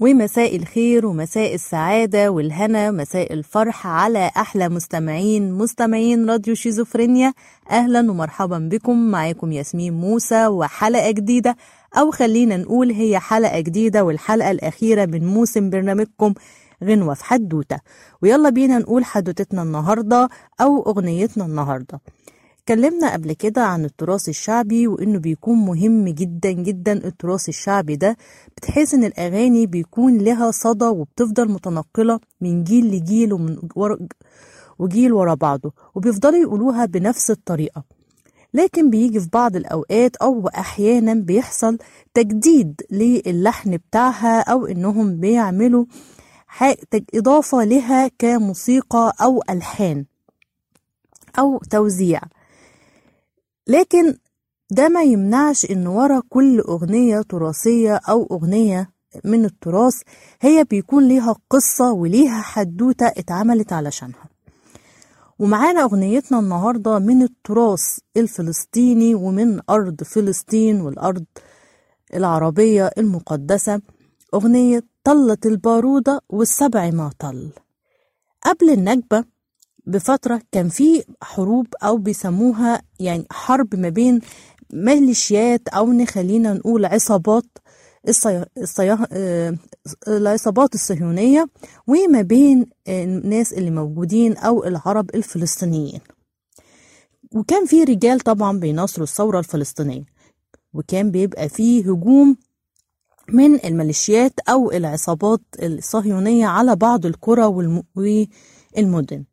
ومساء الخير ومساء السعادة والهنا مساء الفرح على أحلى مستمعين مستمعين راديو شيزوفرينيا. أهلا ومرحبا بكم. معاكم ياسمين موسى وحلقة جديدة أو خلينا نقول هي حلقة جديدة والحلقة الأخيرة من موسم برنامجكم غنوة في حدوتة. ويلا بينا نقول حدوتتنا النهاردة أو أغنيتنا النهاردة. اتكلمنا قبل كده عن التراث الشعبي وإنه بيكون مهم جدا جدا التراث الشعبي ده بتحس إن الأغاني بيكون لها صدى وبتفضل متنقلة من جيل لجيل ومن ورا وجيل ورا بعضه وبيفضلوا يقولوها بنفس الطريقة. لكن بيجي في بعض الأوقات أو أحيانا بيحصل تجديد للحن بتاعها أو إنهم بيعملوا إضافة لها كموسيقى أو ألحان أو توزيع. لكن ده ما يمنعش إن ورا كل أغنية تراثية أو أغنية من التراث هي بيكون ليها قصة وليها حدوتة اتعملت علشانها. ومعانا أغنيتنا النهاردة من التراث الفلسطيني ومن أرض فلسطين والأرض العربية المقدسة أغنية طلت البارودة والسبع ما طل. قبل النكبة بفترة كان في حروب أو بيسموها يعني حرب ما بين ميليشيات أو نخلينا نقول عصابات الصي... الصي... العصابات الصهيونية وما بين الناس اللي موجودين أو العرب الفلسطينيين. وكان في رجال طبعا بيناصروا الثورة الفلسطينية وكان بيبقى فيه هجوم من الميليشيات أو العصابات الصهيونية على بعض القرى والم... والمدن.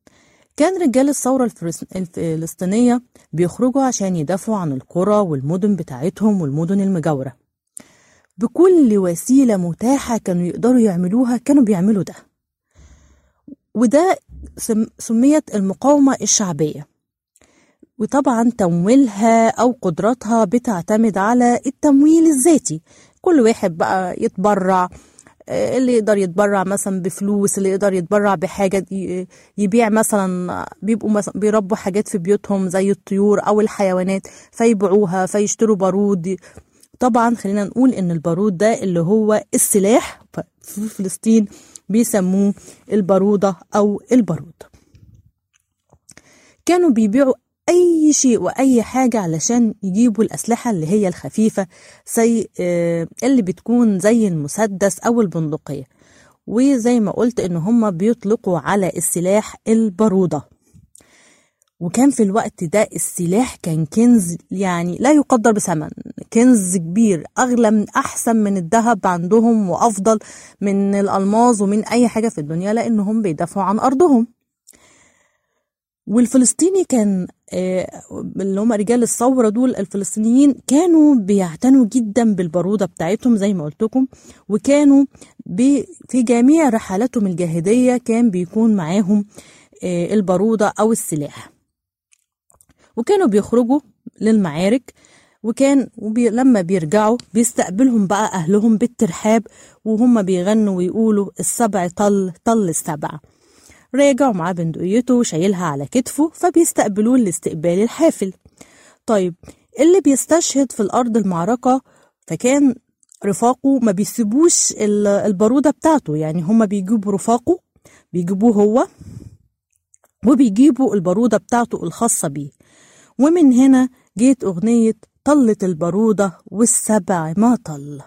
كان رجال الثورة الفلسطينية بيخرجوا عشان يدافعوا عن القرى والمدن بتاعتهم والمدن المجاورة. بكل وسيلة متاحة كانوا يقدروا يعملوها كانوا بيعملوا ده. وده سميت المقاومة الشعبية. وطبعا تمويلها أو قدراتها بتعتمد على التمويل الذاتي. كل واحد بقى يتبرع اللي يقدر يتبرع مثلا بفلوس اللي يقدر يتبرع بحاجة يبيع مثلا بيبقوا مثلا بيربوا حاجات في بيوتهم زي الطيور أو الحيوانات فيبيعوها فيشتروا بارود طبعا خلينا نقول إن البارود ده اللي هو السلاح في فلسطين بيسموه البارودة أو البارود كانوا بيبيعوا أي شيء وأي حاجة علشان يجيبوا الأسلحة اللي هي الخفيفة زي اللي بتكون زي المسدس أو البندقية. وزي ما قلت إن هما بيطلقوا على السلاح البارودة. وكان في الوقت ده السلاح كان كنز يعني لا يقدر بثمن كنز كبير أغلى من أحسن من الذهب عندهم وأفضل من الألماظ ومن أي حاجة في الدنيا لأنهم بيدافعوا عن أرضهم. والفلسطيني كان اللي هم رجال الثورة دول الفلسطينيين كانوا بيعتنوا جدا بالبارودة بتاعتهم زي ما قلت لكم وكانوا في جميع رحلاتهم الجاهدية كان بيكون معاهم البارودة أو السلاح. وكانوا بيخرجوا للمعارك وكان وبي لما بيرجعوا بيستقبلهم بقى أهلهم بالترحاب وهم بيغنوا ويقولوا السبع طل طل السبع. راجع معاه بندقيته وشايلها على كتفه فبيستقبلوه الاستقبال الحافل. طيب اللي بيستشهد في الأرض المعركة فكان رفاقه ما بيسيبوش البارودة بتاعته يعني هما بيجيبوا رفاقه بيجيبوه هو وبيجيبوا البارودة بتاعته الخاصة بيه. ومن هنا جيت أغنية طلت البارودة والسبع ما طل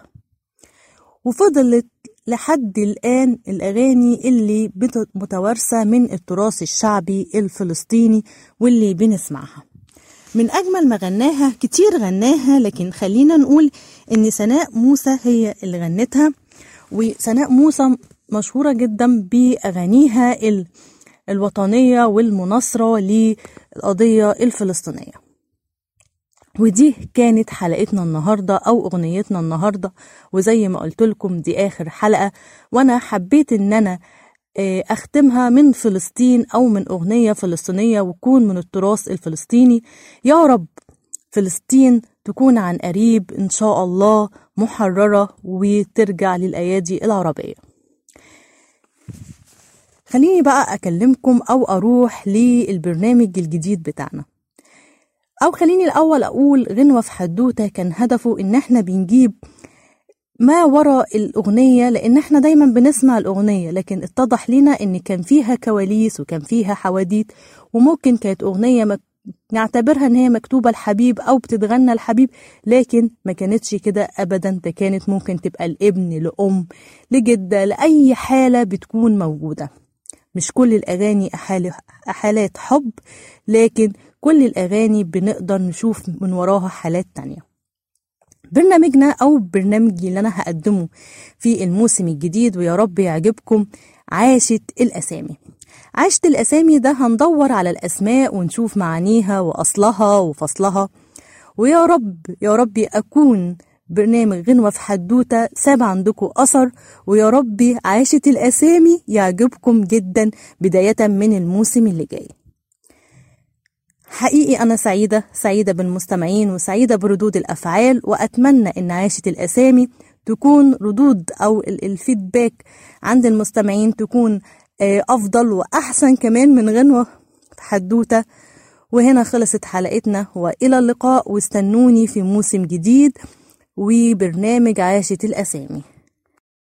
وفضلت لحد الآن الأغاني اللي متوارثة من التراث الشعبي الفلسطيني واللي بنسمعها. من أجمل ما غناها كتير غناها لكن خلينا نقول إن سناء موسى هي اللي غنتها. وسناء موسى مشهورة جدا بأغانيها الوطنية والمناصرة للقضية الفلسطينية. ودي كانت حلقتنا النهاردة أو أغنيتنا النهاردة. وزي ما قلت لكم دي آخر حلقة. وأنا حبيت إن أنا أختمها من فلسطين أو من أغنية فلسطينية وتكون من التراث الفلسطيني. يا رب فلسطين تكون عن قريب إن شاء الله محررة وترجع للأيادي العربية. خليني بقى أكلمكم أو أروح للبرنامج الجديد بتاعنا. أو خليني الأول أقول غنوة في حدوتة كان هدفه إن إحنا بنجيب ما وراء الأغنية لأن إحنا دايما بنسمع الأغنية لكن اتضح لنا إن كان فيها كواليس وكان فيها حواديت وممكن كانت أغنية مك... نعتبرها إن هي مكتوبة الحبيب أو بتتغنى الحبيب لكن ما كانتش كده أبدا ده كانت ممكن تبقى الابن لأم لجدة لأي حالة بتكون موجودة. مش كل الأغاني أحال... أحالات حب لكن كل الأغاني بنقدر نشوف من وراها حالات تانية. برنامجنا أو برنامجي اللي أنا هقدمه في الموسم الجديد ويا رب يعجبكم عاشت الأسامي. عاشت الأسامي ده هندور على الأسماء ونشوف معانيها وأصلها وفصلها. ويا رب يا رب أكون برنامج غنوة في حدوتة ساب عندكم أثر ويا رب عاشت الأسامي يعجبكم جدا بداية من الموسم اللي جاي. حقيقي أنا سعيدة سعيدة بالمستمعين وسعيدة بردود الأفعال وأتمنى إن عاشة الأسامي تكون ردود أو الفيدباك عند المستمعين تكون أفضل وأحسن كمان من غنوة حدوتة. وهنا خلصت حلقتنا وإلى اللقاء واستنوني في موسم جديد وبرنامج عاشة الأسامي.